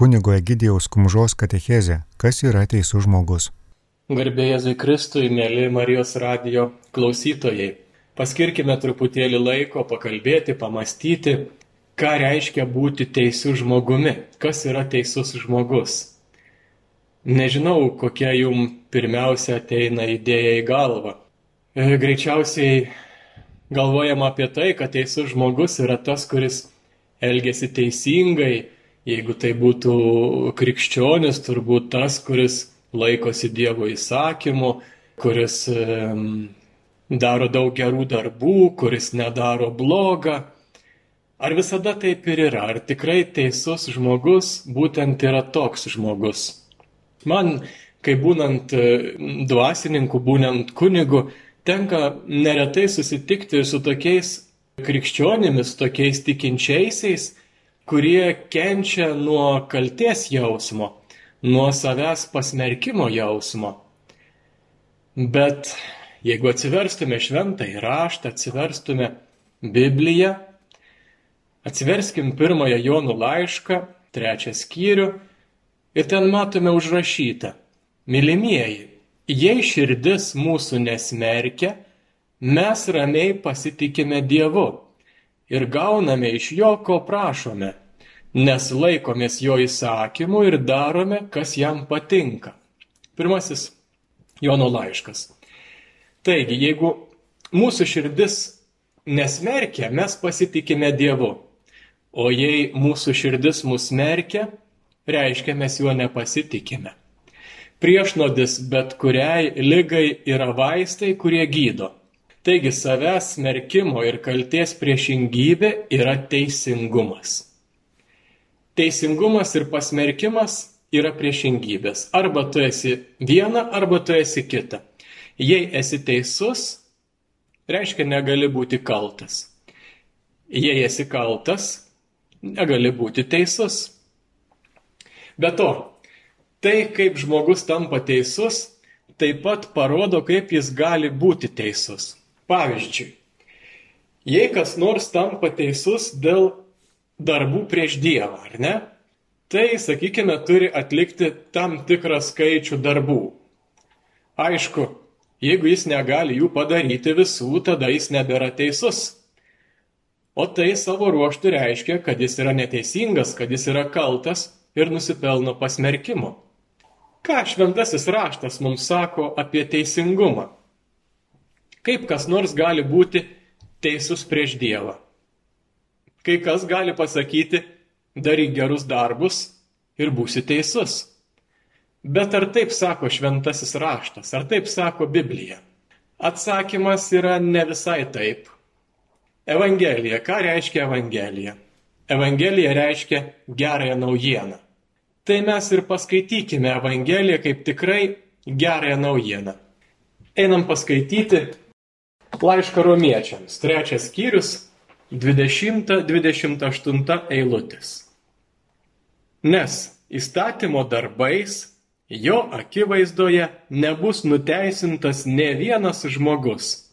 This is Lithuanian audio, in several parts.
Kunigo Egidijaus Kumžos katechezė Kas yra teisus žmogus? Garbėjai Kristui, mėly Marijos radio klausytojai. Paskirkime truputėlį laiko pakalbėti, pamastyti, ką reiškia būti teisų žmogumi. Kas yra teisus žmogus? Nežinau, kokia jum pirmiausia ateina idėja į galvą. E, greičiausiai galvojama apie tai, kad teisus žmogus yra tas, kuris elgesi teisingai, Jeigu tai būtų krikščionis, turbūt tas, kuris laikosi Dievo įsakymų, kuris daro daug gerų darbų, kuris nedaro blogą. Ar visada taip ir yra? Ar tikrai teisus žmogus būtent yra toks žmogus? Man, kai būnant e, dvasininku, būnant kunigu, tenka neretai susitikti su tokiais krikščionimis, tokiais tikinčiaisiais, kurie kenčia nuo kalties jausmo, nuo savęs pasmerkimo jausmo. Bet jeigu atsiverstume šventąjį raštą, atsiverstume Bibliją, atsiverskim pirmąją Jonų laišką, trečią skyrių ir ten matome užrašytą. Mylimieji, jei širdis mūsų nesmerkia, mes ramiai pasitikime Dievu ir gauname iš jo, ko prašome, nes laikomės jo įsakymų ir darome, kas jam patinka. Pirmasis Jono laiškas. Taigi, jeigu mūsų širdis nesmerkia, mes pasitikime Dievu. O jei mūsų širdis mus smerkia, reiškia mes juo nepasitikime. Priešnodis bet kuriai lygai yra vaistai, kurie gydo. Taigi savęs smerkimo ir kalties priešingybė yra teisingumas. Teisingumas ir pasmerkimas yra priešingybės. Arba tu esi viena, arba tu esi kita. Jei esi teisus, reiškia negali būti kaltas. Jei esi kaltas, negali būti teisus. Be to, tai kaip žmogus tampa teisus, taip pat parodo, kaip jis gali būti teisus. Pavyzdžiui, jei kas nors tampa teisus dėl darbų prieš Dievą, ar ne? Tai, sakykime, turi atlikti tam tikrą skaičių darbų. Aišku, jeigu jis negali jų padaryti visų, tada jis nebėra teisus. O tai savo ruoštų reiškia, kad jis yra neteisingas, kad jis yra kaltas ir nusipelno pasmerkimo. Ką šventasis raštas mums sako apie teisingumą? Kaip kas nors gali būti teisus prieš Dievą? Kai kas gali pasakyti, daryk gerus darbus ir būsi teisus. Bet ar taip sako šventasis raštas, ar taip sako Biblija? Atsakymas yra ne visai taip. Evangelija. Ką reiškia Evangelija? Evangelija reiškia gerąją naujieną. Tai mes ir paskaitykime Evangeliją kaip tikrai gerąją naujieną. Einam paskaityti Laišką romiečiams, trečias skyrius, 20-28 eilutės. Nes įstatymo darbais jo akivaizdoje nebus nuteisintas ne vienas žmogus.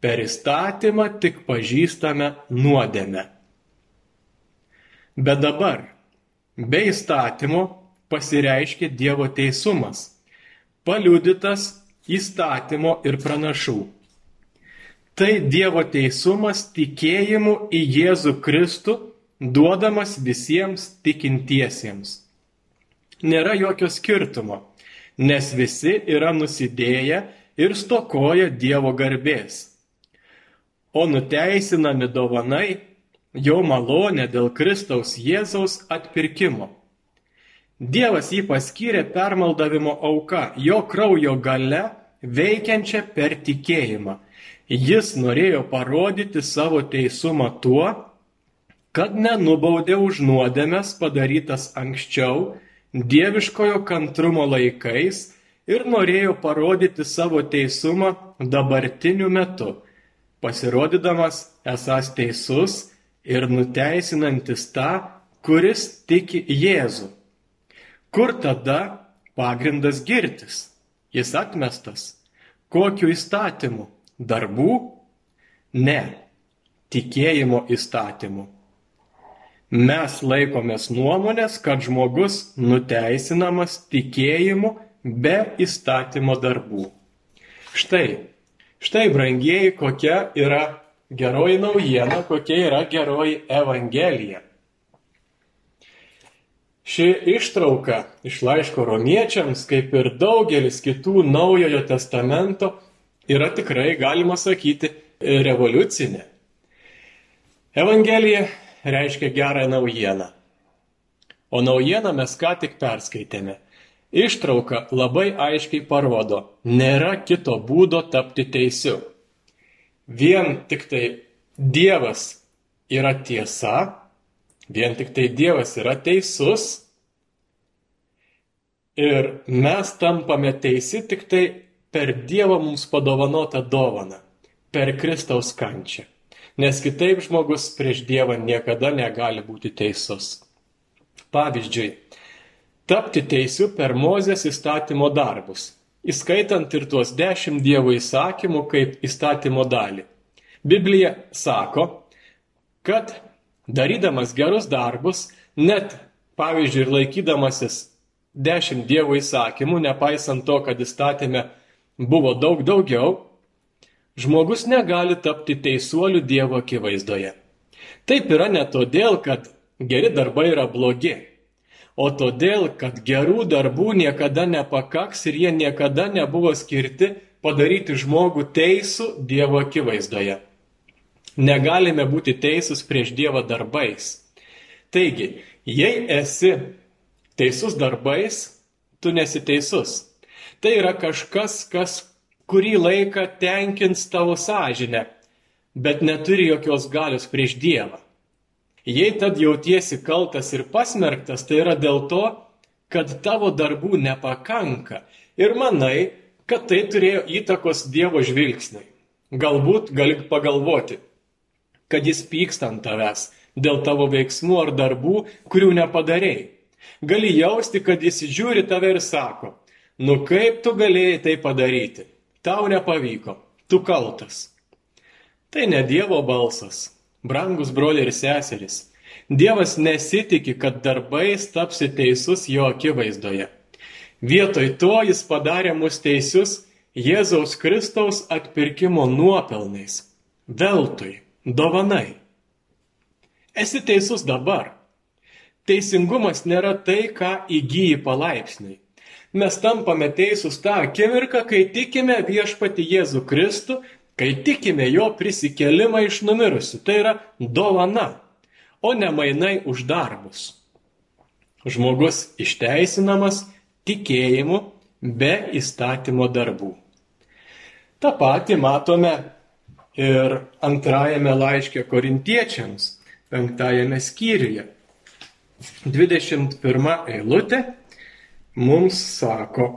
Per įstatymą tik pažįstame nuodėmę. Bet dabar, be įstatymo pasireiškia Dievo teisumas, paliudytas įstatymo ir pranašų Tai Dievo teisumas tikėjimu į Jėzų Kristų, duodamas visiems tikintiesiems. Nėra jokio skirtumo, nes visi yra nusidėję ir stokoja Dievo garbės. O nuteisinami dovanai jo malonė dėl Kristaus Jėzaus atpirkimo. Dievas jį paskyrė permaldavimo auka, jo kraujo gale veikiančia per tikėjimą Jis norėjo parodyti savo teisumą tuo, kad nenubaudė už nuodėmės padarytas anksčiau dieviškojo kantrumo laikais ir norėjo parodyti savo teisumą dabartiniu metu, pasirodydamas esas teisus ir nuteisinantis tą, kuris tiki Jėzų. Kur tada pagrindas girtis? Jis atmestas. Kokiu įstatymu? Darbų? Ne. Tikėjimo įstatymu. Mes laikomės nuomonės, kad žmogus nuteisinamas tikėjimu be įstatymo darbų. Štai, štai, brangieji, kokia yra geroji naujiena, kokia yra geroji evangelija. Ši ištrauka iš laiško romiečiams, kaip ir daugelis kitų naujojo testamento, yra tikrai, galima sakyti, revoliucinė. Evangelija reiškia gerą naujieną. O naujieną mes ką tik perskaitėme. Ištrauka labai aiškiai parodo, nėra kito būdo tapti teisiu. Vien tik tai Dievas yra tiesa, vien tik tai Dievas yra teisus ir mes tampame teisi tik tai per Dievo mums padovanotą dovaną, per Kristaus kančią nes kitaip žmogus prieš Dievą niekada negali būti teisus. Pavyzdžiui, tapti teisiu per Mozės įstatymo darbus, įskaitant ir tuos dešimt Dievo įsakymų kaip įstatymo dalį. Biblija sako, kad darydamas gerus darbus, net pavyzdžiui ir laikydamasis dešimt Dievo įsakymų, nepaisant to, kad įstatymė buvo daug daugiau, Žmogus negali tapti teisuoliu Dievo akivaizdoje. Taip yra ne todėl, kad geri darbai yra blogi, o todėl, kad gerų darbų niekada nepakaks ir jie niekada nebuvo skirti padaryti žmogų teisų Dievo akivaizdoje. Negalime būti teisūs prieš Dievą darbais. Taigi, jei esi teisus darbais, tu nesi teisus. Tai yra kažkas, kas kurį laiką tenkins tavo sąžinę, bet neturi jokios galios prieš Dievą. Jei tad jautiesi kaltas ir pasmerktas, tai yra dėl to, kad tavo darbų nepakanka ir manai, kad tai turėjo įtakos Dievo žvilgsniui. Galbūt gali pagalvoti, kad jis pyksta ant tavęs dėl tavo veiksmų ar darbų, kurių nepadarėjai. Gali jausti, kad jis žiūri tave ir sako, nu kaip tu galėjai tai padaryti. Tau nepavyko, tu kaltas. Tai ne Dievo balsas, brangus broliai ir seserys. Dievas nesitikė, kad darbais tapsi teisus jo akivaizdoje. Vietoj to jis padarė mus teisius Jėzaus Kristaus atpirkimo nuopelnais. Veltui, dovanai. Esi teisus dabar. Teisingumas nėra tai, ką įgyji palaipsniui mes tampame teisūs tą akimirką, kai tikime viešpati Jėzų Kristų, kai tikime jo prisikelimą iš numirusių. Tai yra dovana, o ne mainai už darbus. Žmogus išteisinamas tikėjimu be įstatymo darbų. Ta pati matome ir antrajame laiške korintiečiams, penktajame skyriuje. 21 eilutė mums sako,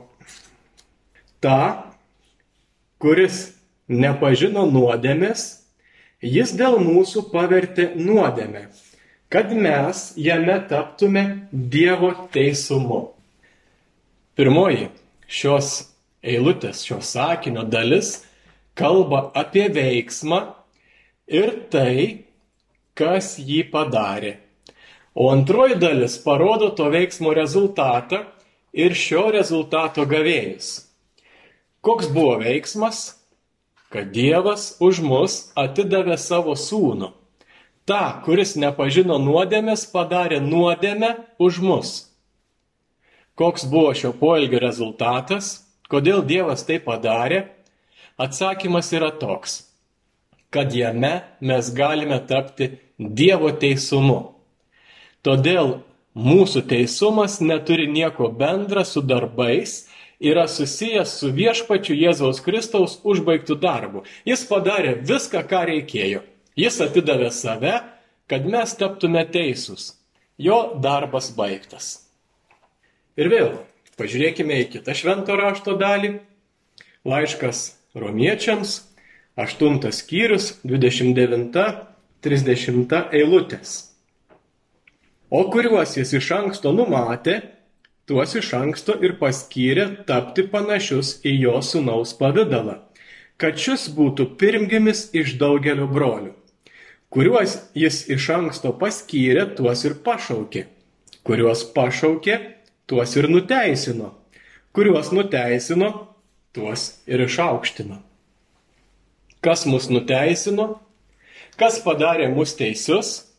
ta, kuris nepažino nuodėmės, jis dėl mūsų pavertė nuodėmę, kad mes jame taptume Dievo teisumu. Pirmoji šios eilutės, šios sakinio dalis kalba apie veiksmą ir tai, kas jį padarė. O antroji dalis parodo to veiksmo rezultatą ir šio rezultato gavėjas. Koks buvo veiksmas? Kad Dievas už mus atidavė savo sūnų. Ta, kuris nepažino nuodėmės, padarė nuodėmę už mus. Koks buvo šio poelgio rezultatas? Kodėl Dievas tai padarė? Atsakymas yra toks, kad jame mes galime tapti Dievo teisumu. Todėl Mūsų teisumas neturi nieko bendra su darbais, yra susijęs su viešpačiu Jėzaus Kristaus užbaigtų darbų. Jis padarė viską, ką reikėjo. Jis atidavė save, kad mes taptume teisūs. Jo darbas baigtas. Ir vėl, pažiūrėkime į kitą švento rašto dalį. Laiškas romiečiams, 8 skyrius, 29-30 eilutės o kuriuos jis iš anksto numatė, tuos iš anksto ir paskyrė tapti panašius į jo sunaus pavydalą, kad šis būtų pirmgimis iš daugelio brolių. Kuriuos jis iš anksto paskyrė, tuos ir pašaukė. Kuriuos pašaukė, tuos ir nuteisino. Kuriuos nuteisino, tuos ir išaukštino. Kas mus nuteisino? Kas padarė mus teisius?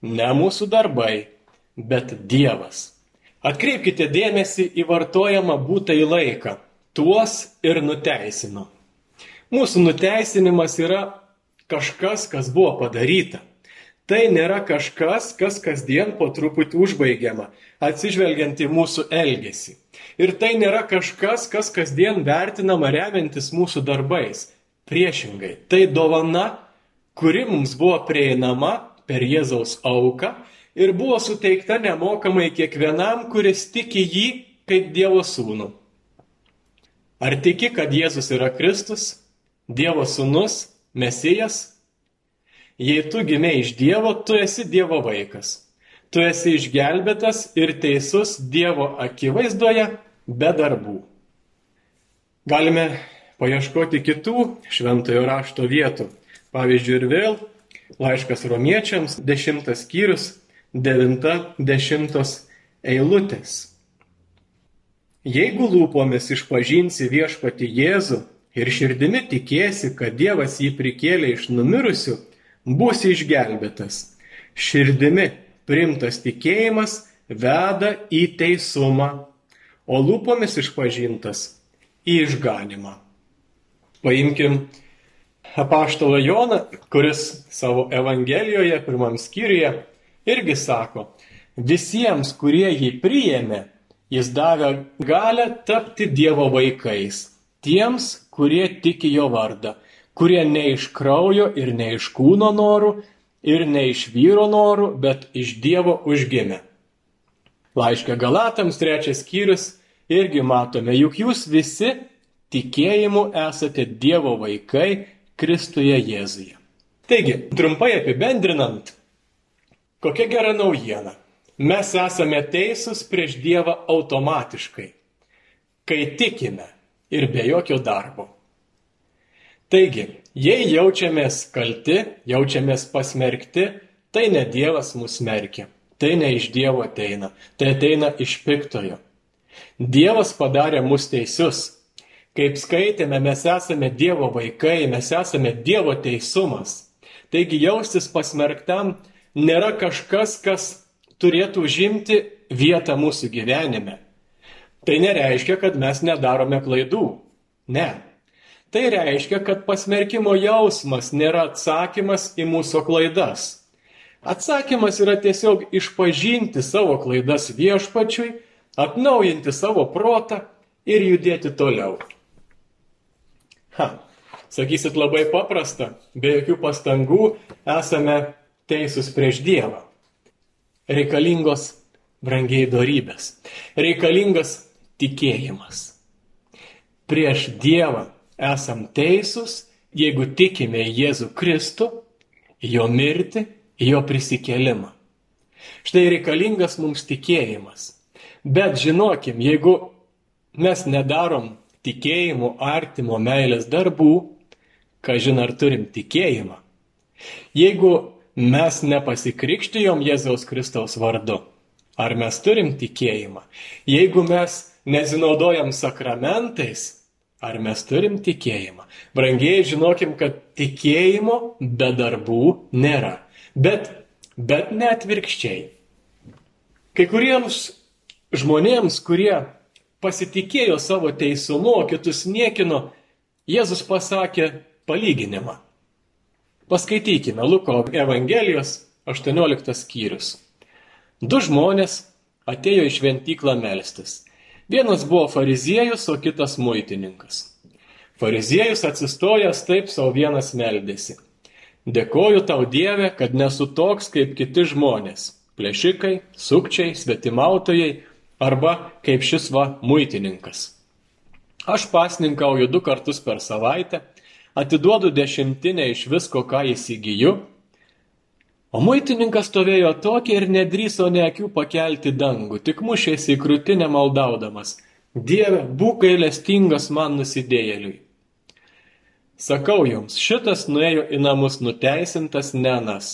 Ne mūsų darbai, bet Dievas. Atkreipkite dėmesį į vartojamą būtą į laiką. Tuos ir nuteisino. Mūsų nuteisinimas yra kažkas, kas buvo padaryta. Tai nėra kažkas, kas kasdien po truputį užbaigiama, atsižvelgiant į mūsų elgesį. Ir tai nėra kažkas, kas kasdien vertinama remiantis mūsų darbais. Priešingai, tai dovana, kuri mums buvo prieinama per Jėzaus auką ir buvo suteikta nemokamai kiekvienam, kuris tiki jį kaip Dievo sūnų. Ar tiki, kad Jėzus yra Kristus, Dievo sūnus, Mesijas, Jei tu gimė iš Dievo, tu esi Dievo vaikas. Tu esi išgelbėtas ir teisus Dievo akivaizdoje be darbų. Galime paieškoti kitų šventojo rašto vietų. Pavyzdžiui, ir vėl laiškas romiečiams, dešimtas skyrius, devinta dešimtos eilutės. Jeigu lūpomis išpažinsi viešpati Jėzų ir širdimi tikėsi, kad Dievas jį prikėlė iš numirusių, būsi išgelbėtas. Širdimi primtas tikėjimas veda į teisumą, o lūpomis išpažintas į išganimą. Paimkim apaštalą Joną, kuris savo Evangelijoje, pirmam skyriuje, irgi sako, visiems, kurie jį priėmė, jis davė galę tapti Dievo vaikais, tiems, kurie tiki jo vardą kurie ne iš kraujo ir ne iš kūno norų, ir ne iš vyro norų, bet iš Dievo užgimė. Laiškė Galatams trečias skyrius irgi matome, juk jūs visi tikėjimu esate Dievo vaikai Kristuje Jėzuje. Taigi, trumpai apibendrinant, kokia gera naujiena. Mes esame teisūs prieš Dievą automatiškai, kai tikime ir be jokio darbo. Taigi, jei jaučiamės kalti, jaučiamės pasmerkti, tai ne Dievas mus smerkia, tai ne iš Dievo ateina, tai ateina iš piktojo. Dievas padarė mus teisius. Kaip skaitėme, mes esame Dievo vaikai, mes esame Dievo teisumas. Taigi jaustis pasmerktam nėra kažkas, kas turėtų užimti vietą mūsų gyvenime. Tai nereiškia, kad mes nedarome klaidų. Ne, Tai reiškia, kad pasmerkimo jausmas nėra atsakymas į mūsų klaidas. Atsakymas yra tiesiog išpažinti savo klaidas viešpačiui, atnaujinti savo protą ir judėti toliau. Ha, sakysit labai paprasta, be jokių pastangų esame teisūs prieš Dievą. Reikalingos brangiai darybės, reikalingas tikėjimas. Prieš Dievą esam teisūs, jeigu tikime Jėzų Kristų, jo mirtį, jo prisikelimą. Štai reikalingas mums tikėjimas. Bet žinokim, jeigu mes nedarom tikėjimų, artimo, meilės darbų, kažin ar turim tikėjimą. Jeigu mes nepasikrikštijom Jėzaus Kristaus vardu, ar mes turim tikėjimą? Jeigu mes nesinaudojam sakramentais, Ar mes turim tikėjimą? Brangiai žinokim, kad tikėjimo be darbų nėra. Bet, bet net virkščiai. Kai kuriems žmonėms, kurie pasitikėjo savo teisumu, o kitus niekino, Jėzus pasakė palyginimą. Paskaitykime Luko Evangelijos 18 skyrius. Du žmonės atėjo į šventyklą melstis. Vienas buvo fariziejus, o kitas muitininkas. Fariziejus atsistojęs taip savo vienas meldėsi. Dėkoju tau Dieve, kad nesu toks kaip kiti žmonės - plėšikai, sukčiai, svetimautojai arba kaip šis va muitininkas. Aš pasninkauju du kartus per savaitę, atiduodu dešimtinę iš visko, ką įsigyju O muitininkas stovėjo tokia ir nedryso ne akių pakelti dangų, tik mušėsi į krūtinę maldaudamas. Dieve, būk gailestingas man nusidėjėliui. Sakau jums, šitas nuėjo į namus nuteisintas nenas.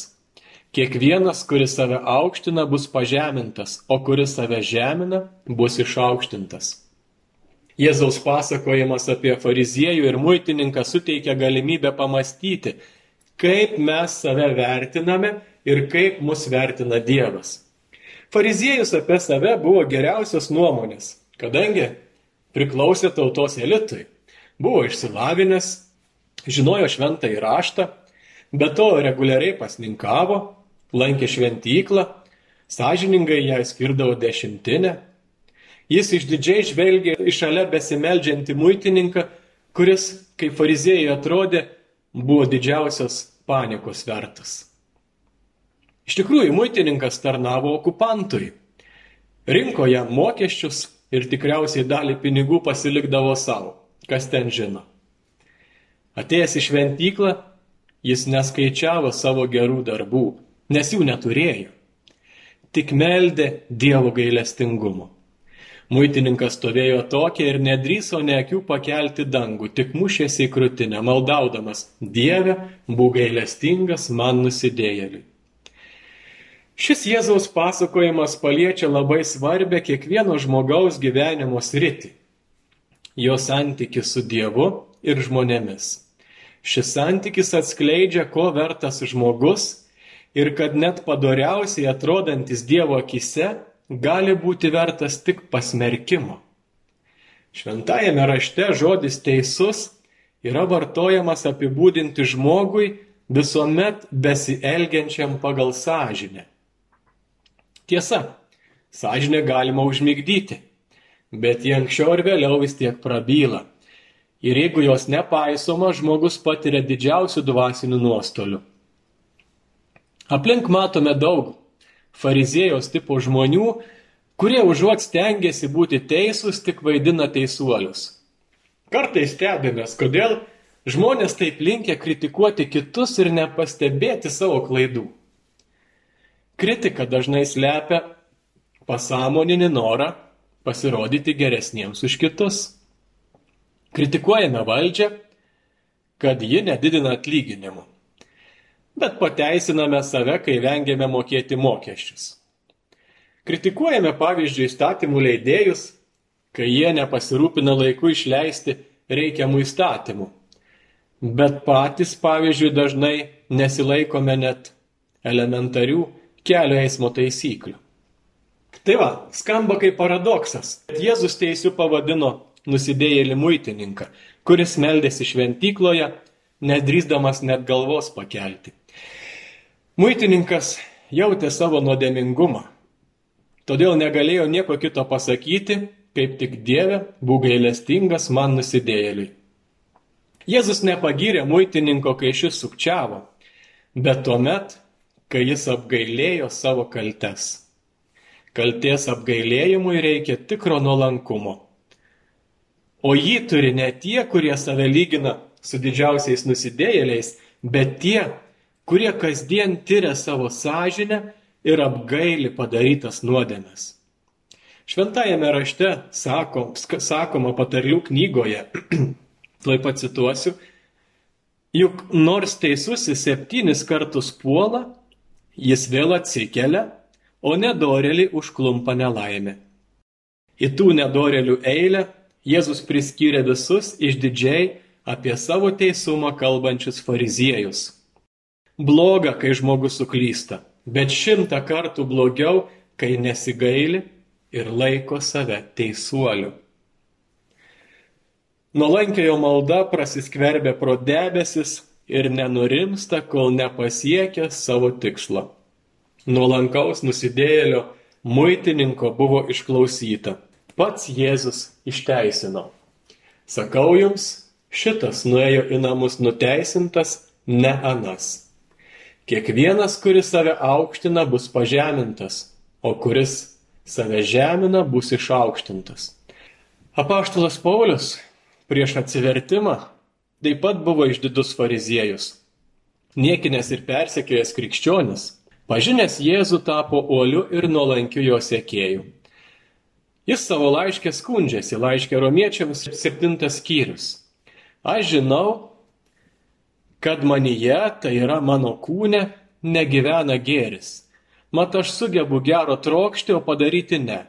Kiekvienas, kuris save aukština, bus pažemintas, o kuris save žemina, bus išaukštintas. Jėzaus pasakojimas apie fariziejų ir muitininką suteikia galimybę pamastyti, kaip mes save vertiname ir kaip mus vertina Dievas. Fariziejus apie save buvo geriausios nuomonės, kadangi priklausė tautos elitui, buvo išsilavinęs, žinojo šventą įraštą, be to reguliariai pasninkavo, lankė šventyklą, sąžiningai ją skirdavo dešimtinę. Jis išdidžiai žvelgė į šalia besimeldžiantį muitininką, kuris, kaip fariziejai atrodė, buvo didžiausios panikos vertas. Iš tikrųjų, muitininkas tarnavo okupantui, rinko jam mokesčius ir tikriausiai dalį pinigų pasilikdavo savo, kas ten žino. Atėjęs į šventyklą, jis neskaičiavo savo gerų darbų, nes jų neturėjo. Tik meldė Dievo gailestingumo. Muitininkas stovėjo tokia ir nedryso ne akių pakelti dangų, tik mušėsi į krūtinę, maldaudamas Dieve, būk gailestingas man nusidėjėliui. Šis Jėzaus pasakojimas paliečia labai svarbę kiekvieno žmogaus gyvenimo sritį - jo santyki su Dievu ir žmonėmis. Šis santykis atskleidžia, ko vertas žmogus ir kad net padoriausiai atrodantis Dievo akise gali būti vertas tik pasmerkimo. Šventajame rašte žodis teisus yra vartojamas apibūdinti žmogui visuomet besielgiančiam pagal sąžinę. Tiesa, sąžinę galima užmigdyti, bet jie anksčiau ar vėliau vis tiek prabyla ir jeigu jos nepaisoma, žmogus patiria didžiausių dvasinių nuostolių. Aplink matome daug fariziejos tipo žmonių, kurie užuot stengiasi būti teisūs, tik vaidina teisuolius. Kartais stebimės, kodėl žmonės taip linkia kritikuoti kitus ir nepastebėti savo klaidų. Kritika dažnai slepia pasąmoninį norą pasirodyti geresniems už kitus. Kritikuojame valdžią, kad ji nedidina atlyginimų. Bet pateisiname save, kai vengiame mokėti mokesčius. Kritikuojame pavyzdžiui įstatymų leidėjus, kai jie nepasirūpina laiku išleisti reikiamų įstatymų. Bet patys, pavyzdžiui, dažnai nesilaikome net elementarių kelio eismo taisyklių. Tai va, skamba kaip paradoksas. Jėzus teisių pavadino nusidėjėlį muitininką, kuris meldėsi šventykloje, nedrįsdamas net galvos pakelti. Muitininkas jautė savo nuodėmingumą, todėl negalėjo nieko kito pasakyti, kaip tik Dieve, būk gailestingas man nusidėjėliui. Jėzus nepagyrė muitininko, kai šis sukčiavo, bet tuomet, kai jis apgailėjo savo kaltes. Kalties apgailėjimui reikia tikro nuolankumo. O jį turi ne tie, kurie save lygina su didžiausiais nusidėjėliais, bet tie, kurie kasdien tyria savo sąžinę ir apgaili padarytas nuodėmes. Šventajame rašte sako, sakoma patarlių knygoje, tuoj pacituosiu, juk nors teisusis septynis kartus puola, jis vėl atsikelia, o nedorelį užklumpa nelaimė. Į tų nedorelių eilę Jėzus priskyrė visus išdidžiai apie savo teisumą kalbančius fariziejus. Bloga, kai žmogus suklysta, bet šimtą kartų blogiau, kai nesigaili ir laiko save teisuoliu. Nuolankiojo malda prasiskverbia pro debesis ir nenurimsta, kol nepasiekia savo tikslo. Nuolankaus nusidėjėlio muitininko buvo išklausyta pats Jėzus išteisino. Sakau jums, šitas nuėjo į namus nuteisintas, ne anas. Kiekvienas, kuris save aukština, bus pažemintas, o kuris save žemina, bus išaukštintas. Apaštalas Paulius prieš atsivertimą taip pat buvo išdidus fariziejus. Niekinės ir persekėjęs krikščionis, pažinęs Jėzų tapo uoliu ir nuolankiu jo sėkėju. Jis savo laiškė skundžiasi, laiškė romiečiams septintas skyrius. Aš žinau, kad manyje, tai yra mano kūne, negyvena gėris. Mat aš sugebu gero trokšti, o padaryti ne.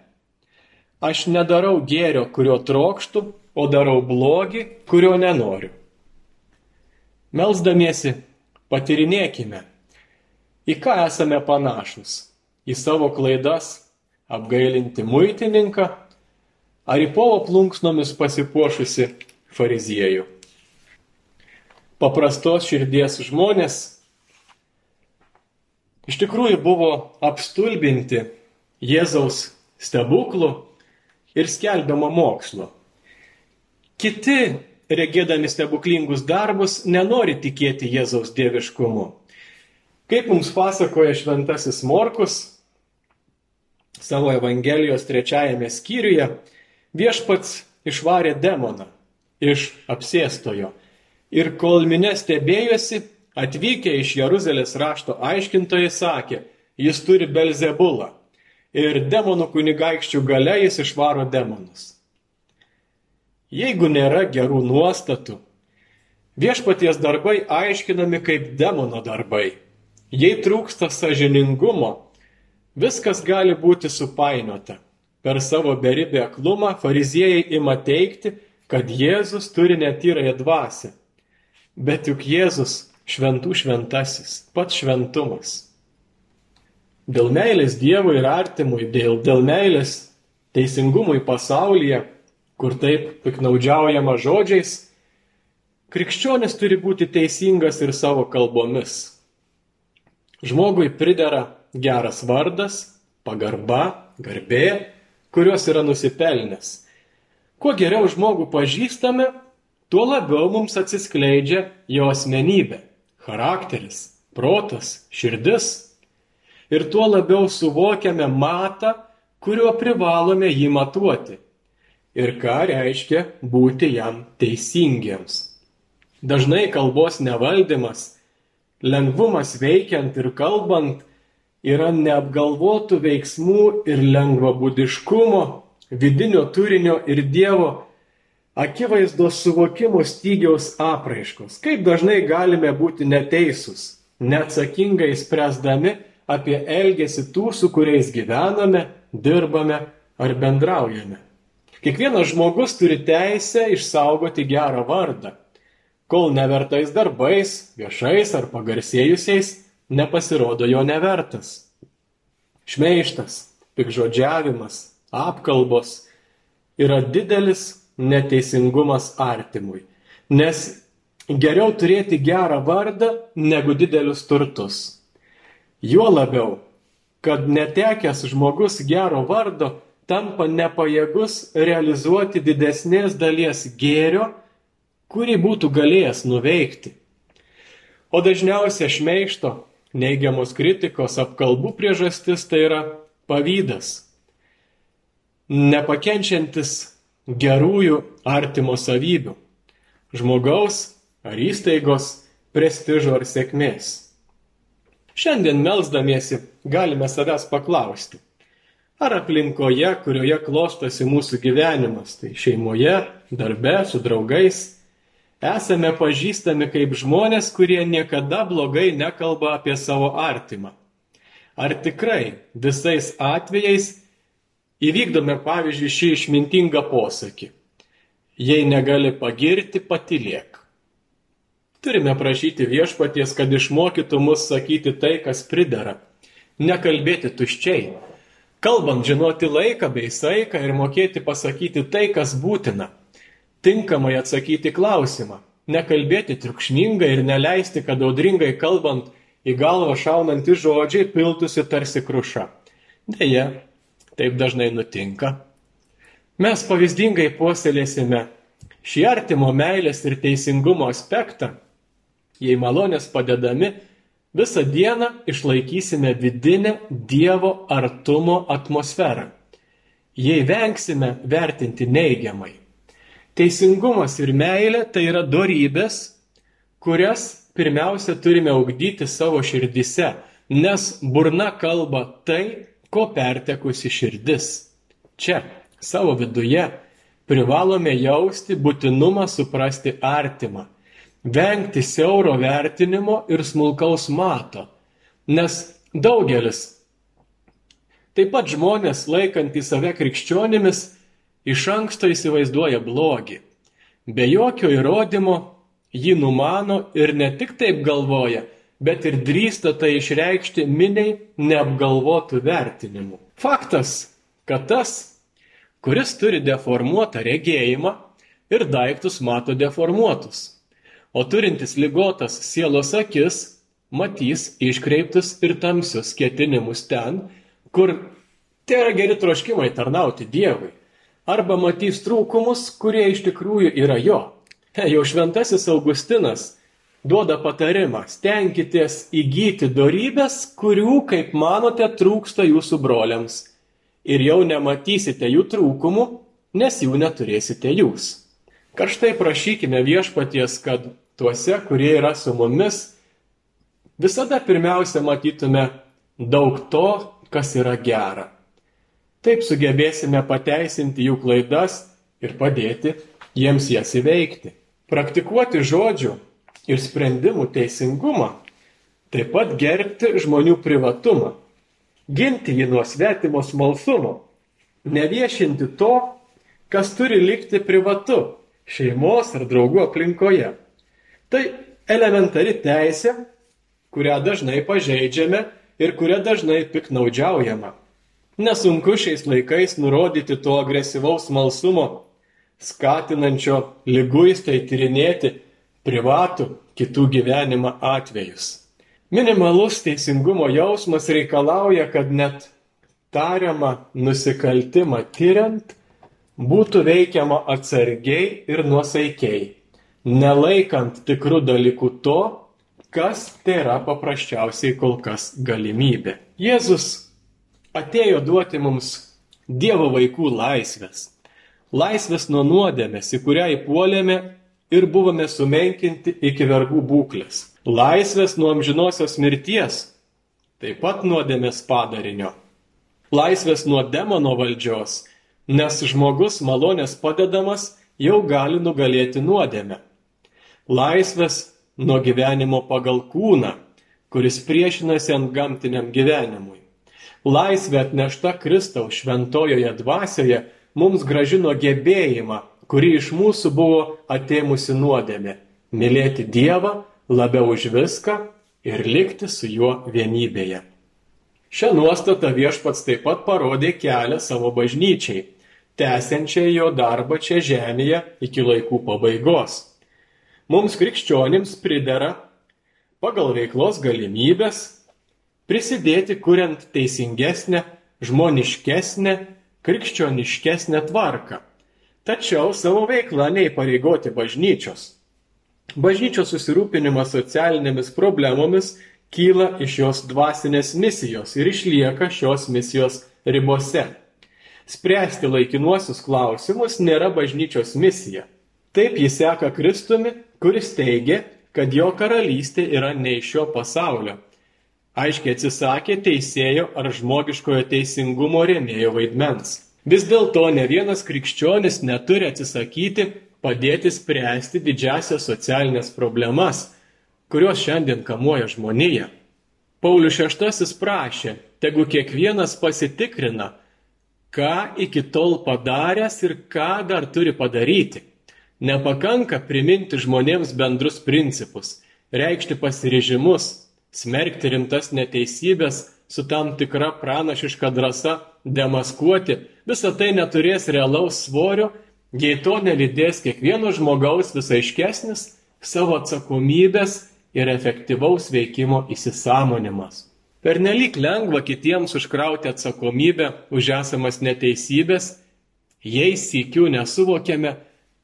Aš nedarau gėrio, kurio trokštų, o darau blogį, kurio nenoriu. Melsdamiesi, patirinėkime, į ką esame panašus - į savo klaidas, apgailinti muitininką, ar į povo plunksnomis pasipuošusi fariziejų. Paprastos širdies žmonės iš tikrųjų buvo apstulbinti Jėzaus stebuklų ir skelbiamo mokslo. Kiti, regėdami stebuklingus darbus, nenori tikėti Jėzaus dieviškumu. Kaip mums pasakoja šventasis Morkus savo Evangelijos trečiajame skyriuje, viešpats išvarė demoną iš apsėstojo. Ir kol minė stebėjosi, atvykę iš Jeruzalės rašto aiškintojai sakė, jis turi Belzebulą. Ir demonų kunigaikščių gale jis išvaro demonus. Jeigu nėra gerų nuostatų, viešpaties darbai aiškinami kaip demono darbai. Jei trūksta sažiningumo, viskas gali būti supainiota. Per savo beribę aklumą fariziejai ima teikti, kad Jėzus turi netyrąją dvasę. Bet juk Jėzus šventų šventasis, pats šventumas. Dėl meilės Dievui ir artimui, dėl, dėl meilės teisingumui pasaulyje, kur taip piknaudžiaujama žodžiais, krikščionis turi būti teisingas ir savo kalbomis. Žmogui pridera geras vardas, pagarba, garbė, kurios yra nusipelnęs Kuo geriau žmogų pažįstame, tuo labiau mums atsiskleidžia jo asmenybė, charakteris, protas, širdis. Ir tuo labiau suvokiame matą, kuriuo privalome jį matuoti. Ir ką reiškia būti jam teisingiems. Dažnai kalbos nevaldymas, lengvumas veikiant ir kalbant yra neapgalvotų veiksmų ir lengvabūdiškumo vidinio turinio ir Dievo akivaizdos suvokimo stygiaus apraiškos. Kaip dažnai galime būti neteisūs, neatsakingai spręsdami apie elgesį tų, su kuriais gyvename, dirbame ar bendraujame. Kiekvienas žmogus turi teisę išsaugoti gerą vardą, kol nevertais darbais, viešais ar pagarsėjusiais nepasirodo jo nevertas. Šmeištas, pikžodžiavimas, apkalbos yra didelis neteisingumas artimui. Nes geriau turėti gerą vardą negu didelius turtus. Juo labiau, kad netekęs žmogus gero vardo tampa nepajėgus realizuoti didesnės dalies gėrio, kurį būtų galėjęs nuveikti. O dažniausia šmeišto, neigiamos kritikos, apkalbų priežastis tai yra pavydas nepakenčiantis gerųjų artimo savybių - žmogaus ar įstaigos prestižo ar sėkmės. Šiandien melzdamiesi galime savęs paklausti, ar aplinkoje, kurioje klostosi mūsų gyvenimas, tai šeimoje, darbe, su draugais, esame pažįstami kaip žmonės, kurie niekada blogai nekalba apie savo artimą. Ar tikrai visais atvejais Įvykdome pavyzdžiui šį išmintingą posakį. Jei negali pagirti, patylėk. Turime prašyti viešpaties, kad išmokytų mus sakyti tai, kas pridara. Nekalbėti tuščiai. Kalbant žinoti laiką bei saiką ir mokėti pasakyti tai, kas būtina. Tinkamai atsakyti klausimą. Nekalbėti triukšmingai ir neleisti, kad audringai kalbant į galvą šaunantys žodžiai piltųsi tarsi kruša. Deja, taip dažnai nutinka. Mes pavyzdingai puoselėsime šį artimo meilės ir teisingumo aspektą, jei malonės padedami, visą dieną išlaikysime vidinę Dievo artumo atmosferą. Jei vengsime vertinti neigiamai. Teisingumas ir meilė tai yra dorybės, kurias pirmiausia turime ugdyti savo širdise, nes burna kalba tai, ko pertekusi širdis. Čia, savo viduje, privalome jausti būtinumą suprasti artimą. vengti siauro vertinimo ir smulkaus mato, nes daugelis, taip pat žmonės laikantys save krikščionimis, iš anksto įsivaizduoja blogį. Be jokio įrodymo jį numano ir ne tik taip galvoja, bet ir drįsta tai išreikšti miniai neapgalvotų vertinimų. Faktas, kad tas, kuris turi deformuotą regėjimą ir daiktus mato deformuotus, o turintis lygotas sielos akis matys iškreiptus ir tamsius ketinimus ten, kur tai yra geri troškimai tarnauti Dievui, arba matys trūkumus, kurie iš tikrųjų yra jo. Jau šventasis Augustinas duoda patarimą - stenkitės įgyti darybės, kurių, kaip manote, trūksta jūsų broliams. Ir jau nematysite jų trūkumų, nes jų neturėsite jūs. Karštai prašykime viešpaties, kad tuose, kurie yra su mumis, visada pirmiausia matytume daug to, kas yra gera. Taip sugebėsime pateisinti jų klaidas ir padėti jiems jas įveikti. Praktikuoti žodžių ir sprendimų teisingumą, taip pat gerbti žmonių privatumą, ginti jį nuo svetimo smalsumo, neviešinti to, kas turi likti privatu šeimos ar draugų aplinkoje. Tai elementari teisė, kurią dažnai pažeidžiame ir kuria dažnai piknaudžiaujama. Nesunku šiais laikais nurodyti to agresyvaus malsumo, skatinančio lyguistai tyrinėti privatų kitų gyvenimą atvejus. Minimalus teisingumo jausmas reikalauja, kad net tariamą nusikaltimą tyriant būtų veikiama atsargiai ir nuosaikiai, nelaikant tikrų dalykų to, kas tai yra paprasčiausiai kol kas galimybė. Jėzus atėjo duoti mums Dievo vaikų laisvės. Laisvės nuo nuodėmės, į kurią įpuolėme ir buvome sumenkinti iki vergų būklės. Laisvės nuo amžinosios mirties, taip pat nuodėmės padarinio. Laisvės nuo demono valdžios, nes žmogus malonės padedamas jau gali nugalėti nuodėmę. Laisvės nuo gyvenimo pagal kūną, kuris priešinasi ant gamtiniam gyvenimui. Laisvė atnešta Kristaus šventojoje dvasioje mums gražino gebėjimą kuri iš mūsų buvo atėmusi nuodėmė - mylėti Dievą labiau už viską ir likti su juo vienybėje. Šią nuostatą viešpats taip pat parodė kelią savo bažnyčiai, tęsiančiai jo darbą čia žemėje iki laikų pabaigos. Mums krikščionims pridera pagal veiklos galimybės prisidėti kuriant teisingesnę, žmoniškesnę, krikščioniškesnę tvarką tačiau savo veikla neįpareigoti bažnyčios. Bažnyčios susirūpinimas socialinėmis problemomis kyla iš jos dvasinės misijos ir išlieka šios misijos ribose. Spręsti laikinuosius klausimus nėra bažnyčios misija. Taip jis seka Kristumi, kuris teigia, kad jo karalystė yra ne iš šio pasaulio. Aiškiai atsisakė teisėjo ar žmogiškojo teisingumo rėmėjo vaidmens. Vis dėlto ne vienas krikščionis neturi atsisakyti padėti spręsti didžiasias socialinės problemas, kurios šiandien kamuoja žmoniją. Paulius VI prašė, tegu kiekvienas pasitikrina, ką iki tol padaręs ir ką dar turi padaryti. Nepakanka priminti žmonėms bendrus principus, reikšti pasiryžimus, smerkti rimtas neteisybės su tam tikra pranašiška drąsa demaskuoti, visa tai neturės realaus svorio, jei to nelydės kiekvieno žmogaus vis aiškesnis savo atsakomybės ir efektyvaus veikimo įsisamonimas. Per nelik lengva kitiems užkrauti atsakomybę už esamas neteisybės, jei sėkių nesuvokiame,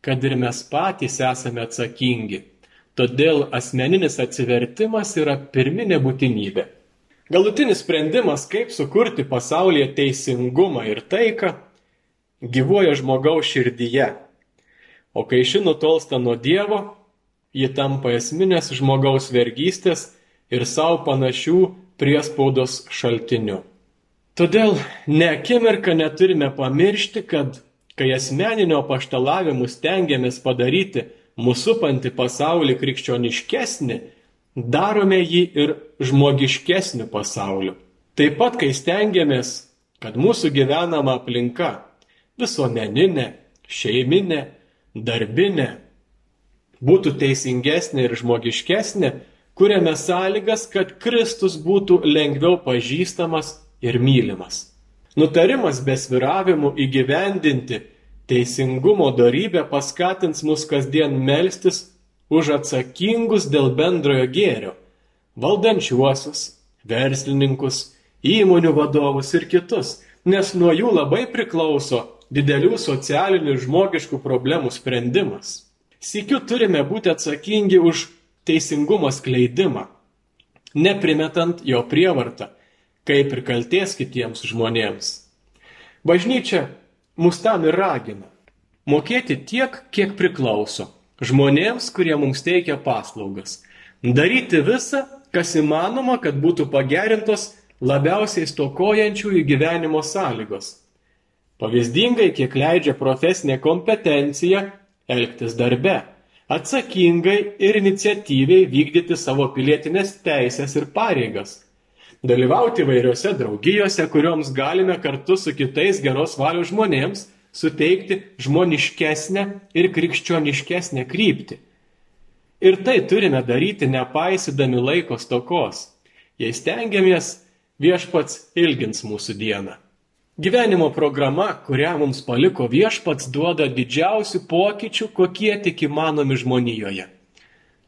kad ir mes patys esame atsakingi. Todėl asmeninis atsivertimas yra pirminė būtinybė. Galutinis sprendimas, kaip sukurti pasaulyje teisingumą ir taiką, gyvoja žmogaus širdyje. O kai ši nutolsta nuo Dievo, ji tampa esminės žmogaus vergystės ir savo panašių priespaudos šaltiniu. Todėl ne akimirką neturime pamiršti, kad kai asmeninio paštalavimu stengiamės padaryti mūsų panti pasaulį krikščioniškesnį, darome jį ir žmogiškesniu pasauliu. Taip pat, kai stengiamės, kad mūsų gyvenama aplinka - visuomeninė, šeiminė, darbinė - būtų teisingesnė ir žmogiškesnė, kuriame sąlygas, kad Kristus būtų lengviau pažįstamas ir mylimas. Nutarimas be sviravimų įgyvendinti teisingumo darybę paskatins mus kasdien melstis už atsakingus dėl bendrojo gėrio - valdančiuosius, verslininkus, įmonių vadovus ir kitus, nes nuo jų labai priklauso didelių socialinių ir žmogiškų problemų sprendimas. Sikiu turime būti atsakingi už teisingumo skleidimą, neprimetant jo prievartą kaip ir kalties kitiems žmonėms. Bažnyčia mus tam ir ragina - mokėti tiek, kiek priklauso žmonėms, kurie mums teikia paslaugas. Daryti visą, kas įmanoma, kad būtų pagerintos labiausiai stokojančiųjų gyvenimo sąlygos. Pavyzdingai, kiek leidžia profesinė kompetencija elgtis darbe, atsakingai ir iniciatyviai vykdyti savo pilietinės teisės ir pareigas dalyvauti vairiose draugijose, kurioms galime kartu su kitais geros valios žmonėms suteikti žmoniškesnę ir krikščioniškesnę kryptį. Ir tai turime daryti nepaisydami laiko stokos. Jei stengiamės, viešpats ilgins mūsų dieną. Gyvenimo programa, kurią mums paliko viešpats, duoda didžiausių pokyčių, kokie tik įmanomi žmonijoje.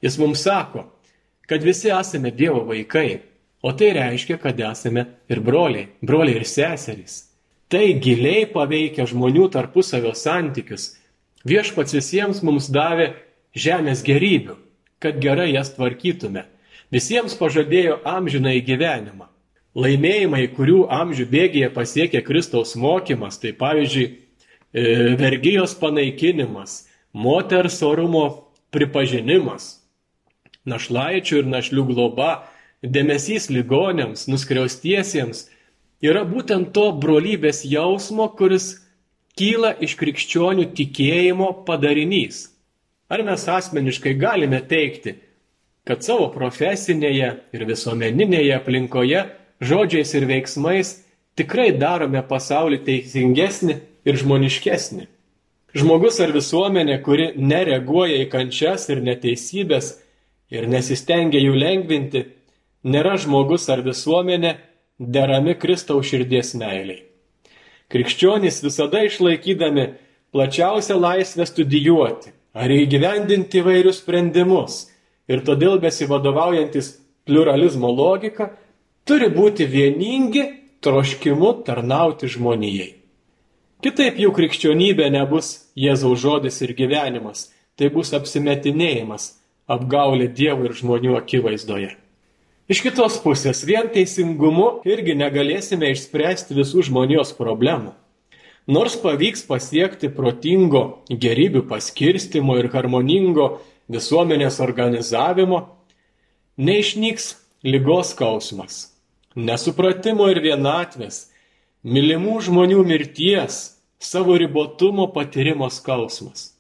Jis mums sako, kad visi esame Dievo vaikai O tai reiškia, kad esame ir broliai, broliai ir seserys. Tai giliai paveikia žmonių tarpusavio santykius. Viešpats visiems mums davė žemės gerybių, kad gerai jas tvarkytume. Visiems pažadėjo amžiną į gyvenimą. Laimėjimai, kurių amžių bėgėje pasiekė Kristaus mokymas, tai pavyzdžiui, e, vergyjos panaikinimas, moters orumo pripažinimas, našlaičių ir našlių globa, dėmesys ligonėms, nuskriaustiesiems yra būtent to brolybės jausmo, kuris kyla iš krikščionių tikėjimo padarinys. Ar mes asmeniškai galime teikti, kad savo profesinėje ir visuomeninėje aplinkoje žodžiais ir veiksmais tikrai darome pasaulį teisingesnį ir žmoniškesnį? Žmogus ar visuomenė, kuri nereaguoja į kančias ir neteisybės ir nesistengia jų lengvinti, nėra žmogus ar visuomenė derami Kristaus širdies meiliai. Krikščionys visada išlaikydami plačiausią laisvę studijuoti ar įgyvendinti įvairius sprendimus ir todėl besivadovaujantis pluralizmo logika, turi būti vieningi troškimu tarnauti žmonijai. Kitaip jų krikščionybė nebus Jėzaus žodis ir gyvenimas, tai bus apsimetinėjimas, apgaulė Dievo ir žmonių akivaizdoje. Iš kitos pusės, vien teisingumu irgi negalėsime išspręsti visų žmonijos problemų. Nors pavyks pasiekti protingo gerybių paskirstimo ir harmoningo visuomenės organizavimo, neišnyks lygos skausmas, nesupratimo ir vienatvės, mylimų žmonių mirties, savo ribotumo patyrimo skausmas.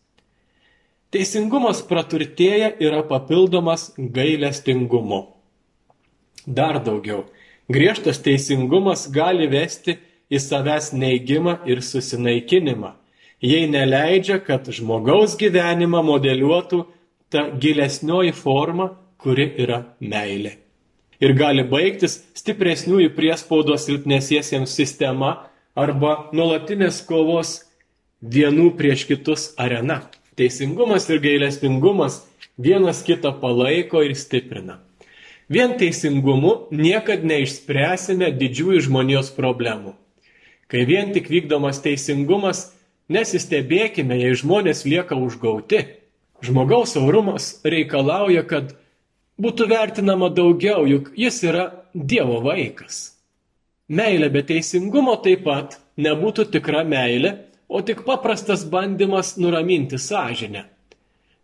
Teisingumas praturtėja yra papildomas gailestingumu. Dar daugiau. Griežtas teisingumas gali vesti į savęs neigimą ir susinaikinimą, jei neleidžia, kad žmogaus gyvenimą modeliuotų ta gilesnioji forma, kuri yra meilė. Ir gali baigtis stipresniųjų priespaudos silpnesiesiems sistema arba nuolatinės kovos vienų prieš kitus arena. Teisingumas ir gailestingumas vienas kitą palaiko ir stiprina. Vien teisingumu niekad neišspręsime didžiųjų žmonijos problemų. Kai vien tik vykdomas teisingumas, nesistebėkime, jei žmonės lieka užgauti. Žmogaus aurumas reikalauja, kad būtų vertinama daugiau, juk jis yra Dievo vaikas. Meilė be teisingumo taip pat nebūtų tikra meilė, o tik paprastas bandymas nuraminti sąžinę.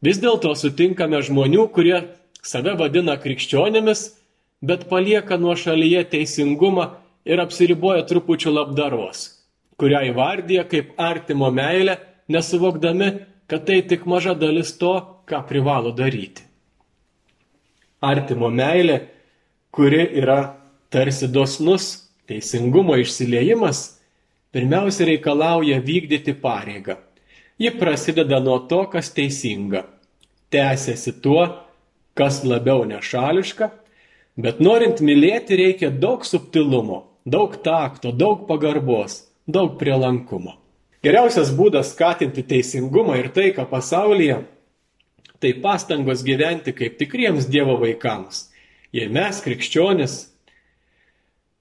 Vis dėlto sutinkame žmonių, kurie save vadina krikščionimis, bet palieka nuo šalyje teisingumą ir apsiriboja trupučiu labdaros, kurią įvardyja kaip artimo meilę, nesuvokdami, kad tai tik maža dalis to, ką privalo daryti. Artimo meilė, kuri yra tarsi dosnus teisingumo išsiliejimas, pirmiausia reikalauja vykdyti pareigą. Ji prasideda nuo to, kas teisinga, tęsiasi tuo, kas labiau nešališka, bet norint mylėti reikia daug subtilumo, daug takto, daug pagarbos, daug prielankumo. Geriausias būdas skatinti teisingumą ir taiką pasaulyje - tai pastangos gyventi kaip tikriems Dievo vaikams. Jei mes, krikščionis,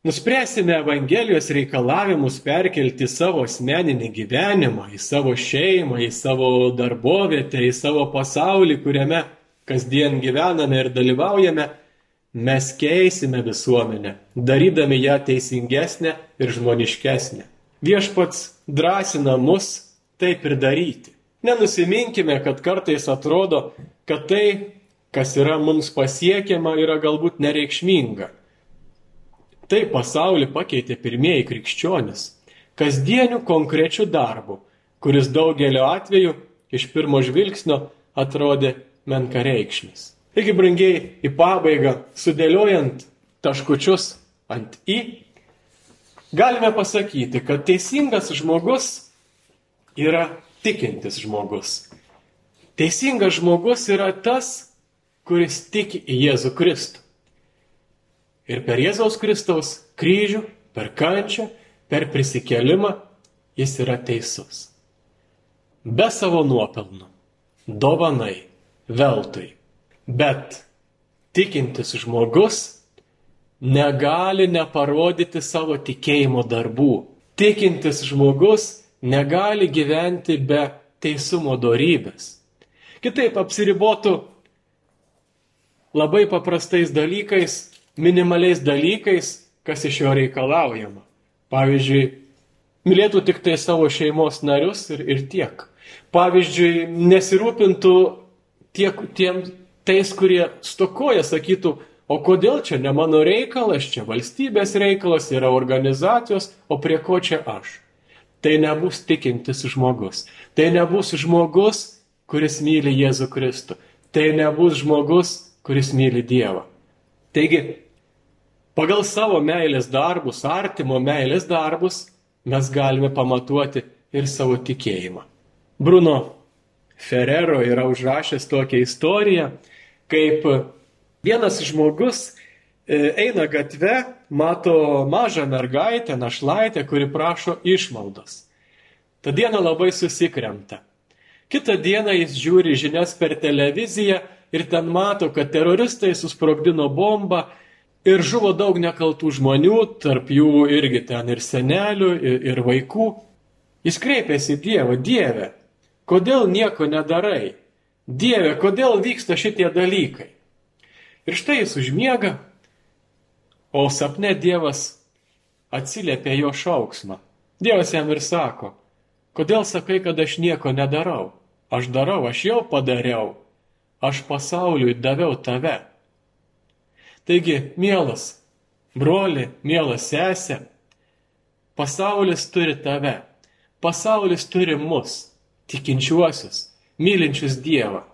nuspręsime Evangelijos reikalavimus perkelti savo asmeninį gyvenimą, į savo šeimą, į savo darbovietę, į savo pasaulį, kuriame kasdien gyvename ir dalyvaujame, mes keisime visuomenę, darydami ją teisingesnę ir žmoniškesnę. Viešpats drąsina mus taip ir daryti. Nenusiminkime, kad kartais atrodo, kad tai, kas yra mums pasiekiama, yra galbūt nereikšminga. Tai pasaulį pakeitė pirmieji krikščionis. Kasdieniu konkrečiu darbu, kuris daugeliu atveju iš pirmo žvilgsnio atrodė menkareikšmis. Taigi, brangiai, į pabaigą, sudėliojant taškučius ant į, galime pasakyti, kad teisingas žmogus yra tikintis žmogus. Teisingas žmogus yra tas, kuris tiki į Jėzų Kristų. Ir per Jėzaus Kristaus kryžių, per kančią, per prisikelimą jis yra teisus. Be savo nuopelnų, dovanai, veltui. Bet tikintis žmogus negali neparodyti savo tikėjimo darbų. Tikintis žmogus negali gyventi be teisumo darybės. Kitaip apsiribotų labai paprastais dalykais, minimaliais dalykais, kas iš jo reikalaujama. Pavyzdžiui, mylėtų tik tai savo šeimos narius ir, ir tiek. Pavyzdžiui, nesirūpintų tiek tiem tais, kurie stokoja, sakytų, O kodėl čia ne mano reikalas, čia valstybės reikalas, yra organizacijos, o prie ko čia aš? Tai nebus tikintis žmogus. Tai nebus žmogus, kuris myli Jėzų Kristų. Tai nebus žmogus, kuris myli Dievą. Taigi, pagal savo meilės darbus, artimo meilės darbus, mes galime pamatuoti ir savo tikėjimą. Bruno Ferrero yra užrašęs tokią istoriją, kaip Vienas žmogus e, eina gatve, mato mažą mergaitę, našlaitę, kuri prašo išmaldos. Ta diena labai susikremta. Kitą dieną jis žiūri žinias per televiziją ir ten mato, kad teroristai susprogdino bombą ir žuvo daug nekaltų žmonių, tarp jų irgi ten ir senelių, ir, ir vaikų. Jis kreipėsi į Dievą, Dieve, kodėl nieko nedarai? Dieve, kodėl vyksta šitie dalykai? Ir štai jis užmiega, o sapne Dievas atsiliepia jo šauksmą. Dievas jam ir sako, kodėl sakai, kad aš nieko nedarau? Aš darau, aš jau padariau, aš pasauliui daviau tave. Taigi, mielas broli, mielas sesė, pasaulis turi tave, pasaulis turi mus, tikinčiuosius, mylinčius Dievą.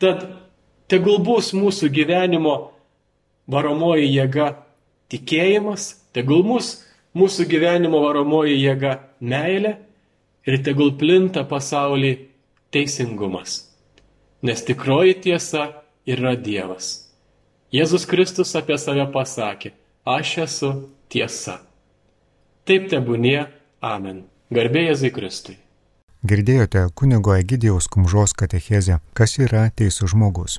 Tad Tegul bus mūsų gyvenimo varomoji jėga tikėjimas, tegul mus, mūsų gyvenimo varomoji jėga meilė ir tegul plinta pasaulį teisingumas. Nes tikroji tiesa yra Dievas. Jėzus Kristus apie save pasakė, aš esu tiesa. Taip tebūnie, amen. Garbė Jėzui Kristui. Girdėjote kunigo Egidijaus Kumžos katechezę, kas yra teisų žmogus.